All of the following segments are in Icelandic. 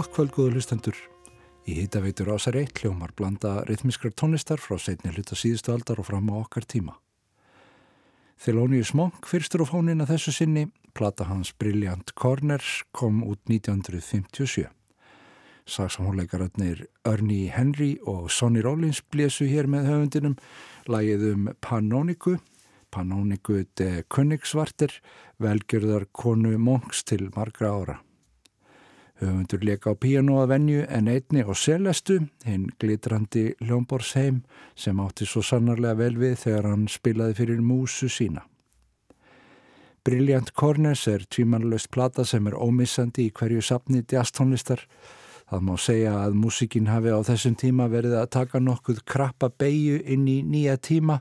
Gott kvöldgóðu hlustendur. Í hittaveitur ásar eitt hljómar blanda rithmiskrar tónlistar frá setni hluta síðustu aldar og fram á okkar tíma. Thelonious Monk fyrstur á fónin að þessu sinni, plata hans Brilliant Corners kom út 1957. Saksamhónleikaröðnir Ernie Henry og Sonny Rollins blésu hér með höfundinum lagið um Panóniku, Panóniku de Königsvartir, velgjörðar konu Monks til margra ára. Höfundur leka á píanu að venju en einni og selestu, hinn glitrandi Ljómborsheim sem átti svo sannarlega vel við þegar hann spilaði fyrir músu sína. Brilliant Corners er tvímanlöst plata sem er ómissandi í hverju sapni djastónlistar. Það má segja að músikin hafi á þessum tíma verið að taka nokkuð krappa beigju inn í nýja tíma,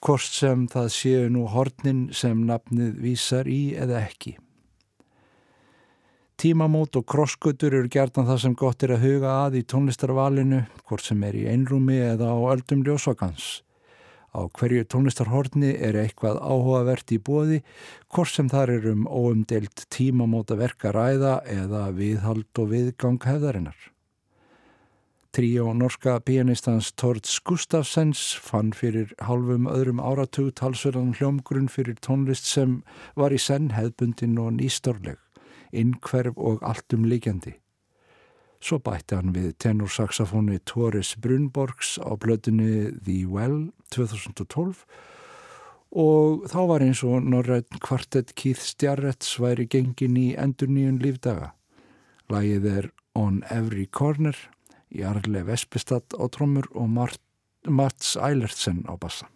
hvort sem það séu nú hornin sem nafnið vísar í eða ekki. Tímamót og krosskutur eru gertan það sem gott er að huga að í tónlistarvalinu, hvort sem er í einrúmi eða á öldum ljósvakans. Á hverju tónlistarhorni er eitthvað áhugavert í bóði, hvort sem þar er um óumdelt tímamóta verka ræða eða viðhald og viðgang hefðarinnar. Tríó norska pianistans Torts Gustafsens fann fyrir halvum öðrum áratug talsverðan hljómgrunn fyrir tónlist sem var í senn hefðbundin og nýstorleg innkverf og alltum líkjandi. Svo bætti hann við tenorsaxafóni Toris Brunborgs á blöðinu The Well 2012 og þá var eins og Norrætt kvartett Keith Stjarretts væri gengin í endur nýjun lífdaga. Lægið er On Every Corner, Jarle Vespestad á trommur og Mats Eilertsen á bassa.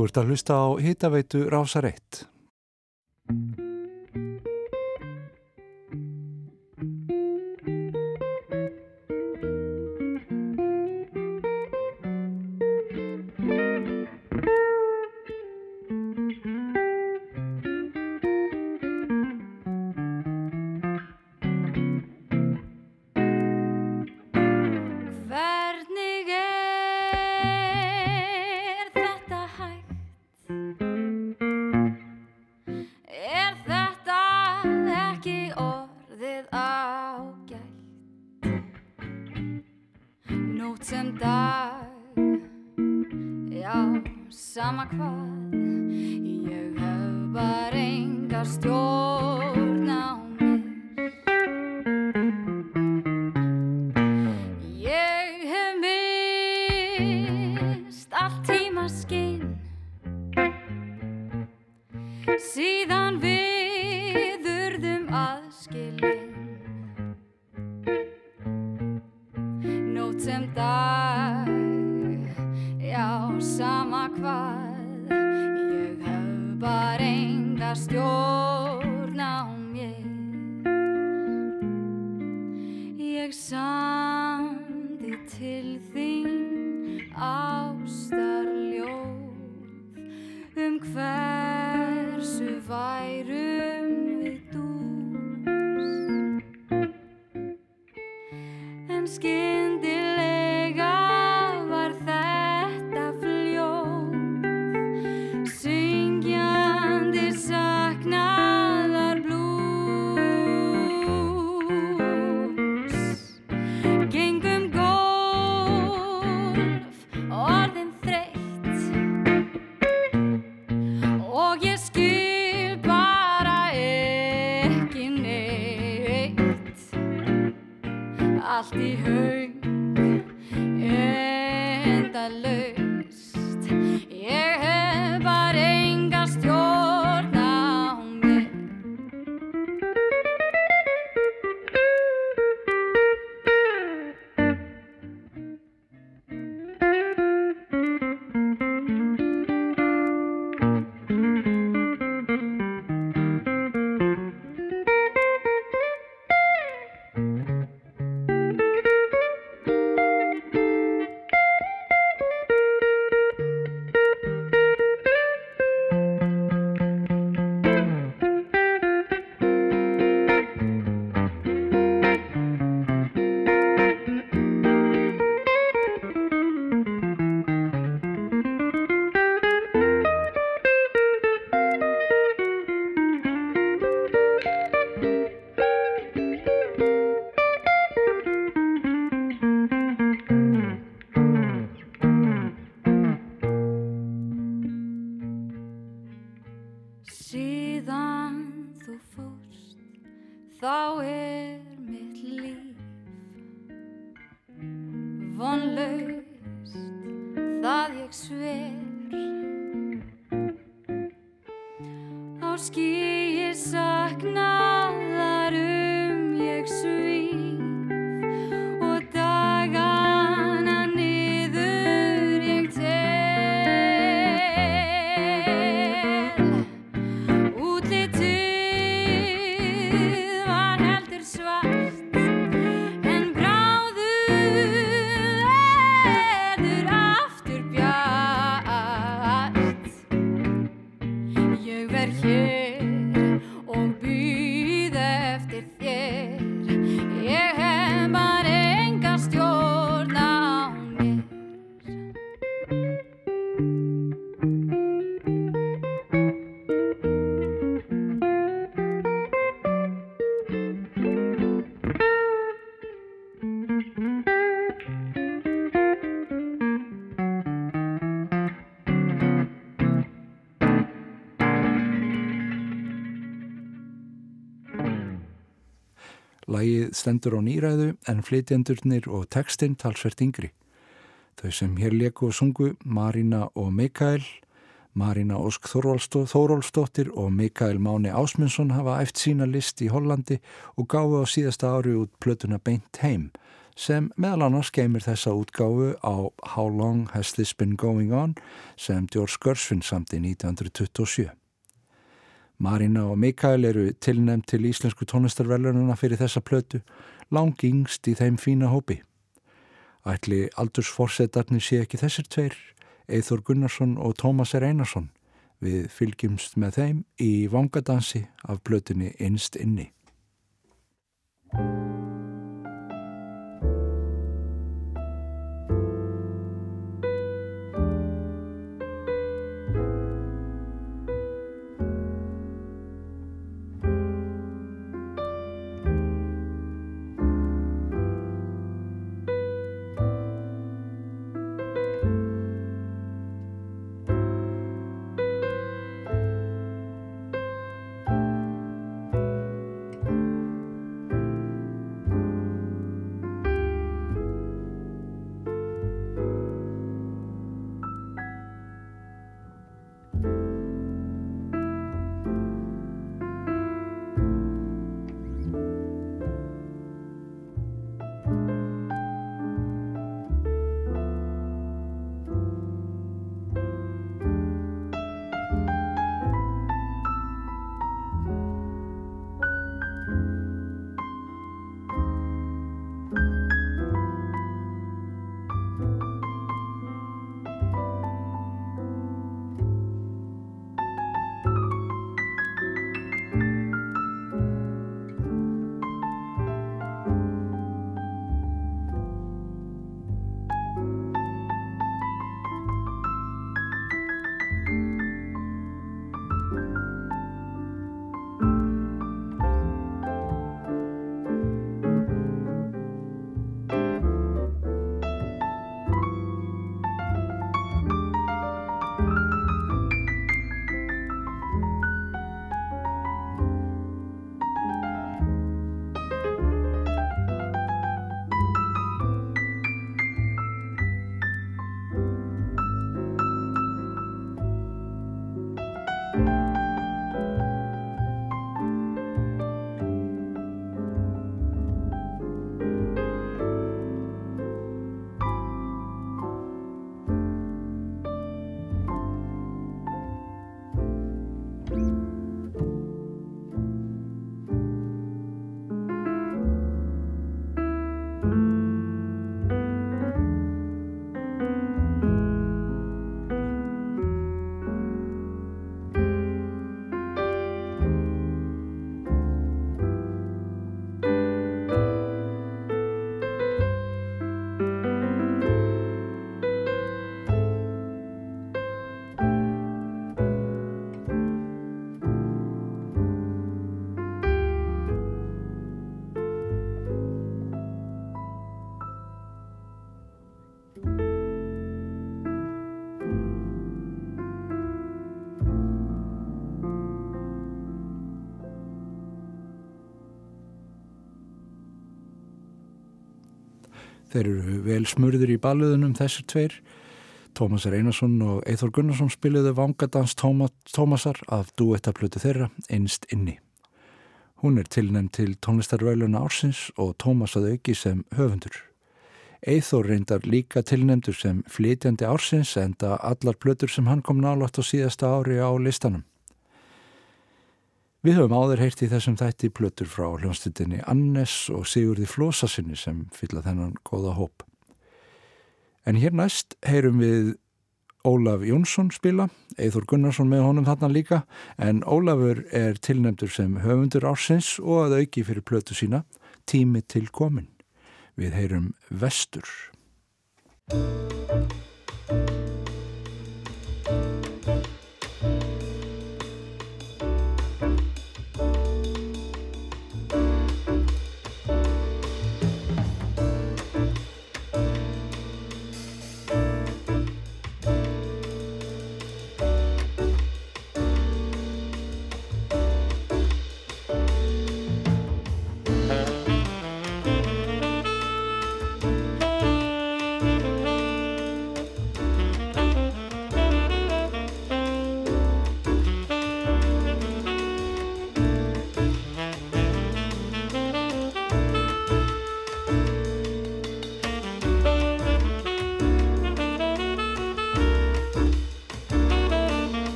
Þú ert að hlusta á hitaveitu Rásar 1 skin. Lægið stendur á nýræðu en flytjendurnir og textinn talsvert yngri. Þau sem hér leku og sungu Marina og Mikael, Marina Ósk Þórólsdóttir og Mikael Máni Ásmundsson hafa eft sína list í Hollandi og gáði á síðasta ári út plötuna Beint heim sem meðal annars geymir þessa útgáfu á How Long Has This Been Going On sem George Gershwin samt í 1927. Marina og Mikael eru tilnæmt til Íslensku tónlistarverlununa fyrir þessa plötu, langingst í þeim fína hópi. Ætli aldursforsetarnir sé ekki þessir tveir, Eithor Gunnarsson og Tómas R. Einarsson. Við fylgjumst með þeim í vangadansi af plötunni Innst inni. Þeir eru vel smurður í balluðunum þessir tveir. Tómas Einarsson og Eithor Gunnarsson spiliðu vangadans Tómasar af duettaplutu þeirra einst inni. Hún er tilnæmt til tónlistarvæluna ársins og Tómas að auki sem höfundur. Eithor reyndar líka tilnæmtur sem flytjandi ársins enda allar plötur sem hann kom nálátt á síðasta ári á listanum. Við höfum áður heyrt í þessum þætti plötur frá hljónstundinni Annes og Sigurði Flósasinni sem fylla þennan góða hóp. En hér næst heyrum við Ólaf Jónsson spila, Eithor Gunnarsson með honum þarna líka, en Ólafur er tilnæmdur sem höfundur ársins og að auki fyrir plötu sína Tími til komin. Við heyrum Vestur.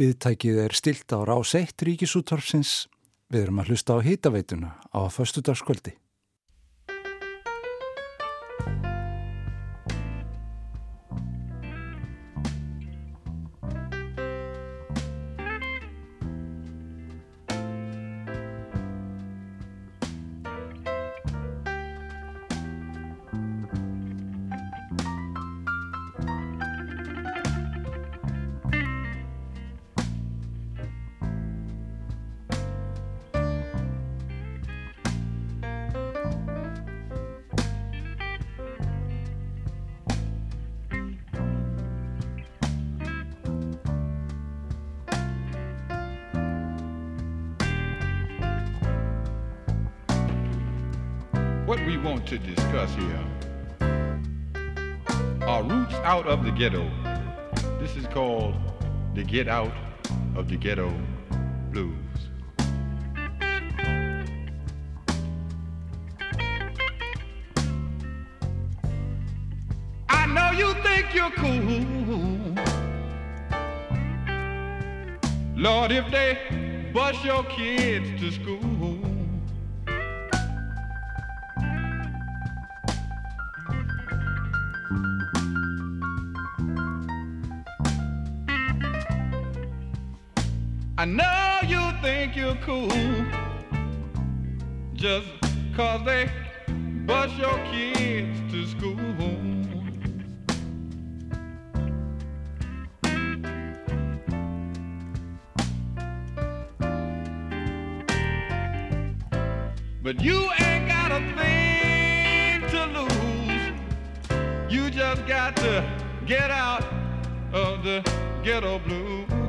Viðtækið er stilt á rás 1 ríkisúttorfsins. Við erum að hlusta á hýtaveituna á föstudagskvöldi. Ghetto. This is called the Get Out of the Ghetto Blues. I know you think you're cool. Lord, if they bus your kids to school. Bus your kids to school. But you ain't got a thing to lose. You just got to get out of the ghetto blues.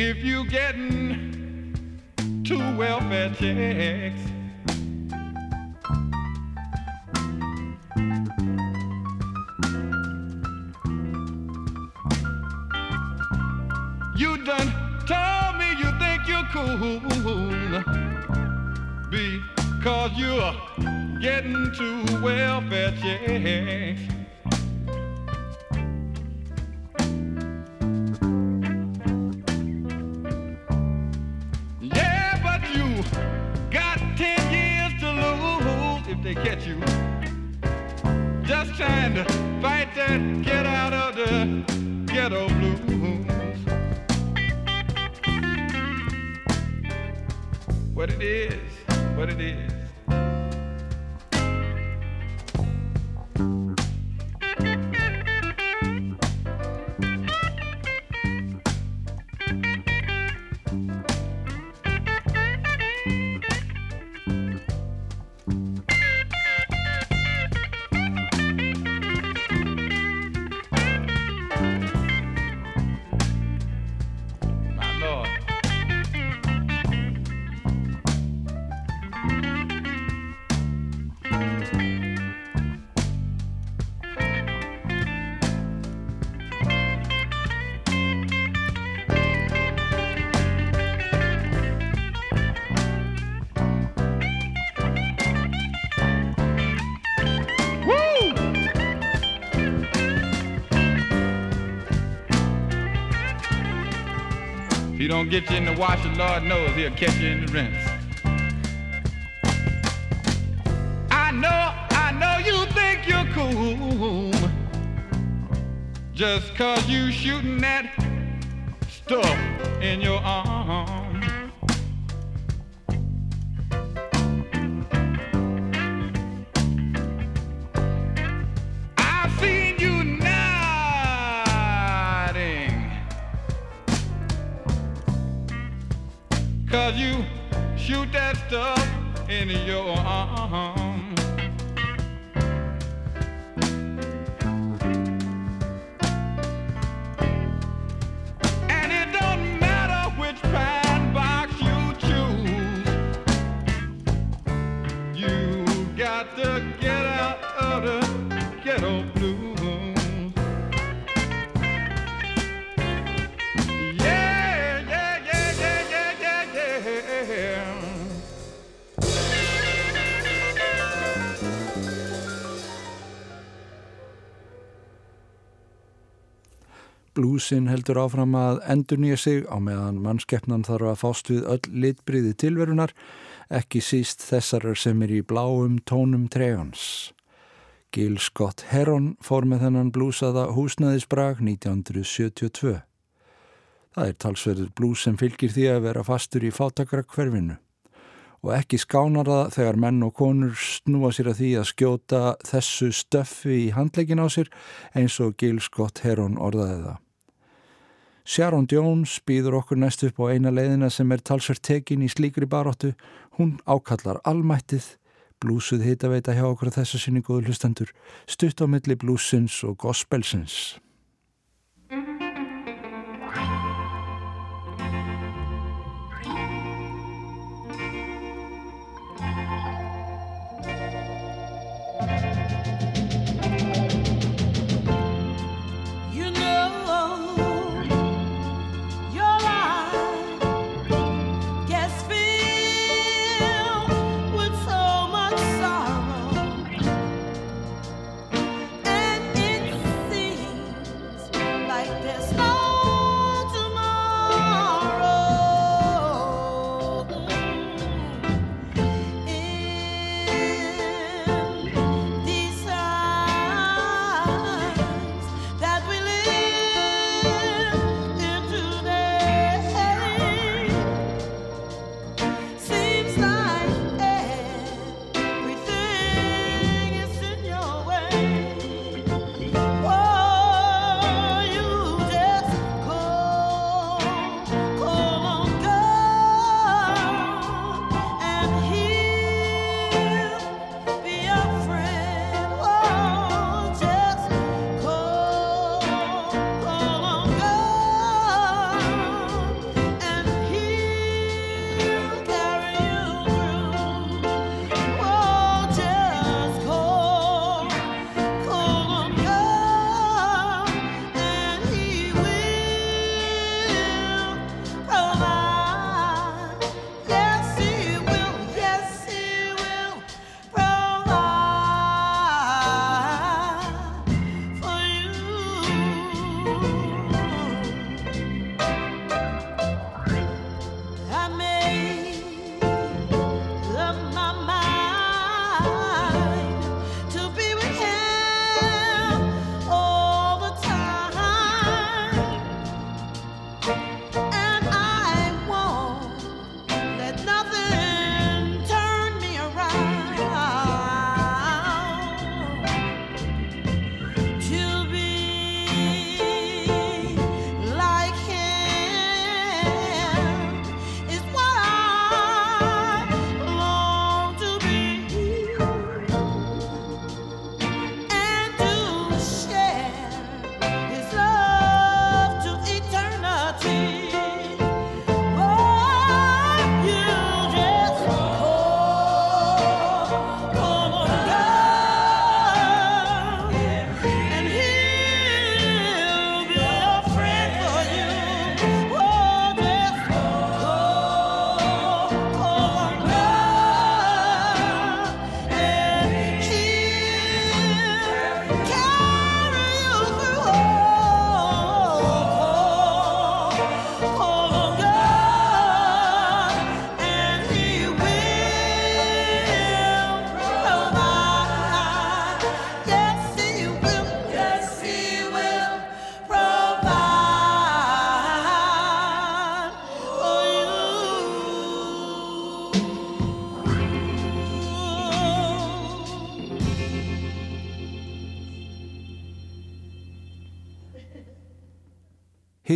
If you're getting two welfare checks. You done told me you think you're cool because you're getting two welfare checks. It is. Get you in the wash, the Lord knows he'll catch you in the rinse. I know, I know you think you're cool. Just cause you shooting that stuff in your arm. Blúsin heldur áfram að endur nýja sig á meðan mannskeppnan þarf að fást við öll litbriði tilverunar, ekki síst þessarar sem er í bláum tónum tregans. Gil Scott Heron fór með þennan blúsaða húsnæðisbrag 1972. Það er talsverður blús sem fylgir því að vera fastur í fátakra hverfinu og ekki skánar það þegar menn og konur snúa sér að því að skjóta þessu stöffi í handleikin á sér eins og Gil Scott Heron orðaði það. Sharon Jones býður okkur næst upp á eina leiðina sem er talsvert tekin í slíkri baróttu. Hún ákallar almættið, blúsuð hitaveita hjá okkur þessu sinni góðu hlustendur, stutt á milli blúsins og gospelsins.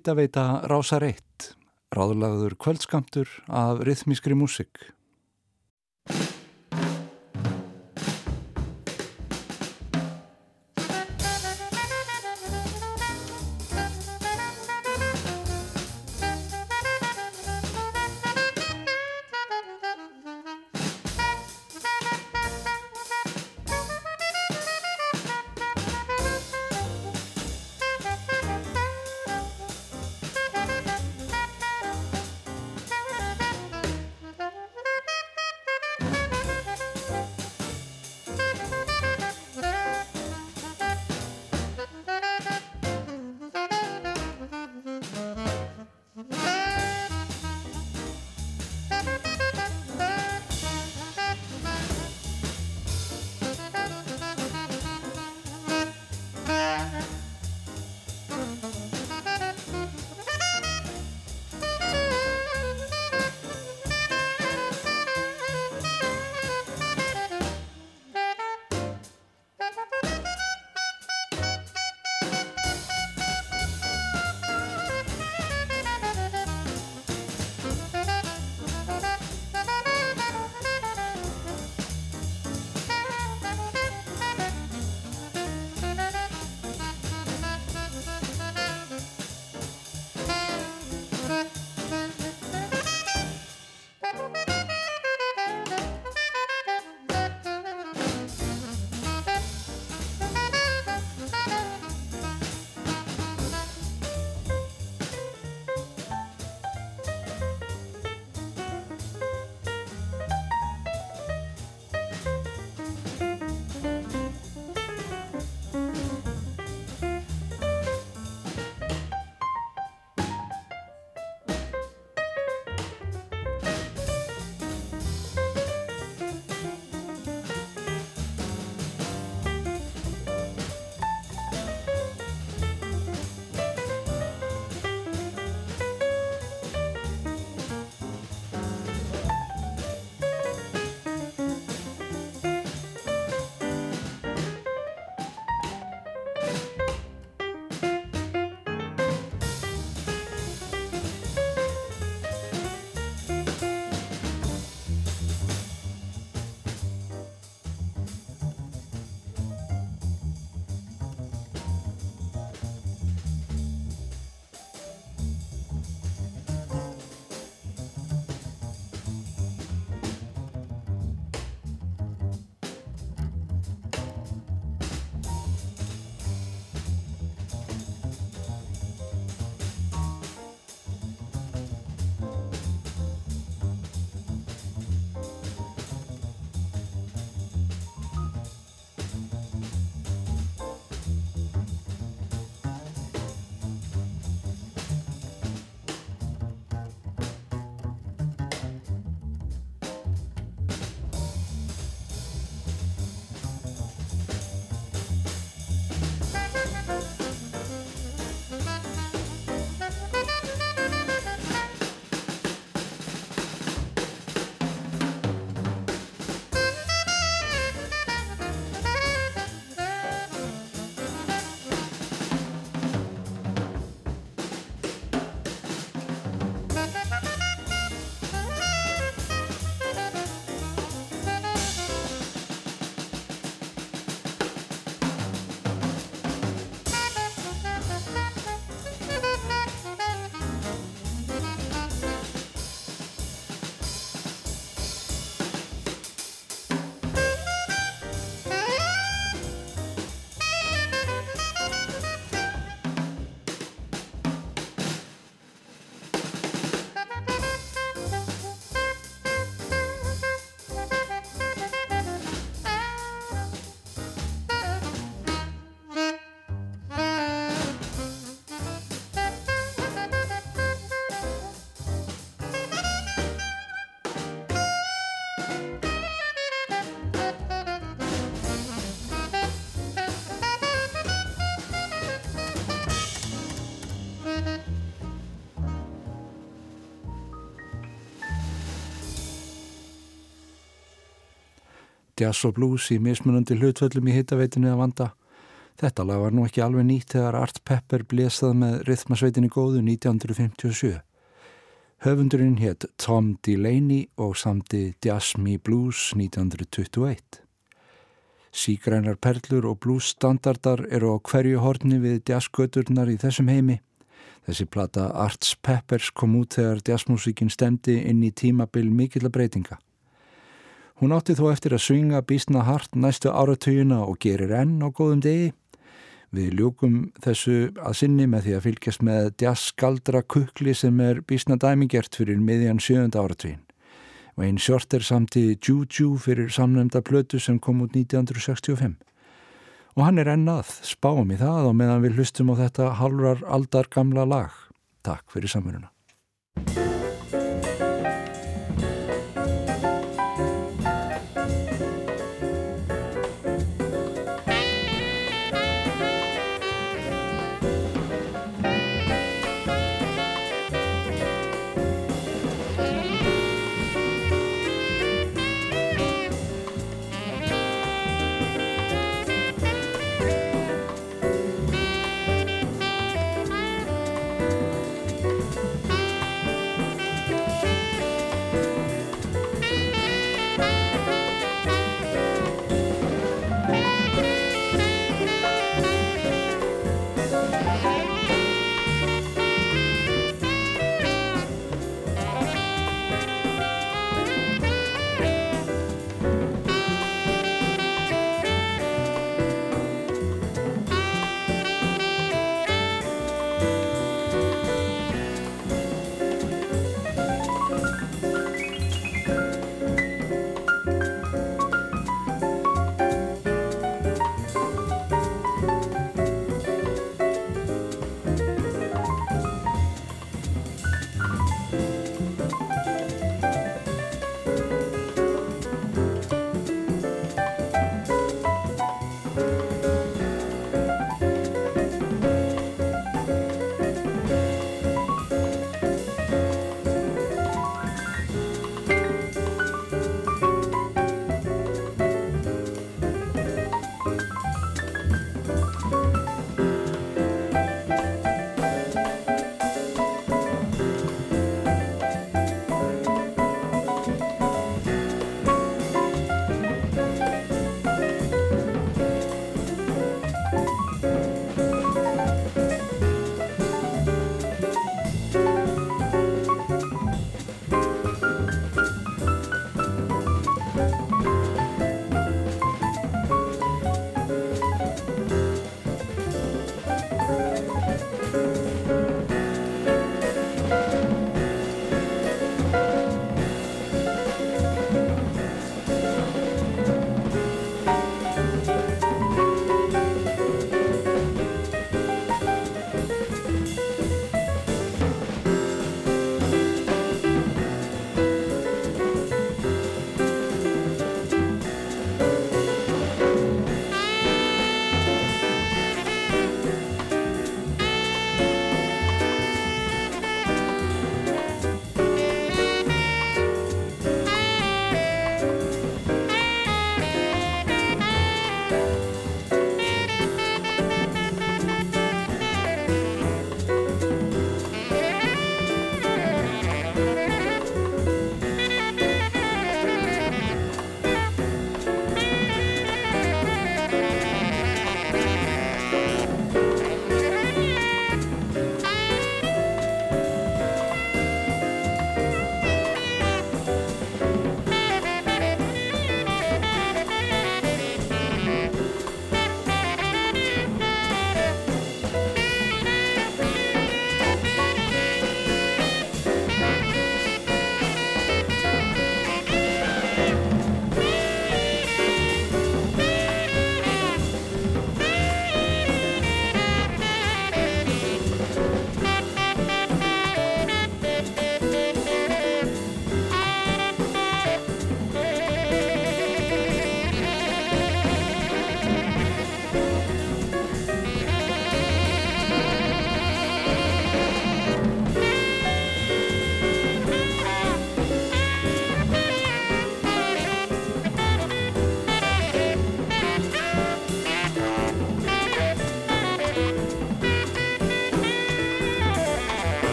Hittaveita Rása Reitt, ráðlagður kvöldskamtur af rithmískri músik. Jazz og blues í mismunandi hlutvöllum í hittaveitinu að vanda. Þetta lag var nú ekki alveg nýtt þegar Art Pepper blésað með rithmasveitinni góðu 1957. Höfundurinn hétt Tom Delaney og samti Jazz Me Blues 1921. Sígrænar perlur og bluesstandardar eru á hverju horni við jazzgöturnar í þessum heimi. Þessi plata Arts Peppers kom út þegar jazzmusíkin stemdi inn í tímabil mikill að breytinga. Hún átti þó eftir að svinga bísna hart næstu áratugina og gerir enn á góðum degi. Við ljúkum þessu að sinni með því að fylgjast með jazzskaldra kukli sem er bísna dæmingert fyrir miðjan sjönda áratugin. Einn sjort er samtíði Juju fyrir samnefnda plötu sem kom út 1965. Og hann er ennað, spáum í það og meðan við hlustum á þetta halvrar aldar gamla lag. Takk fyrir samveruna.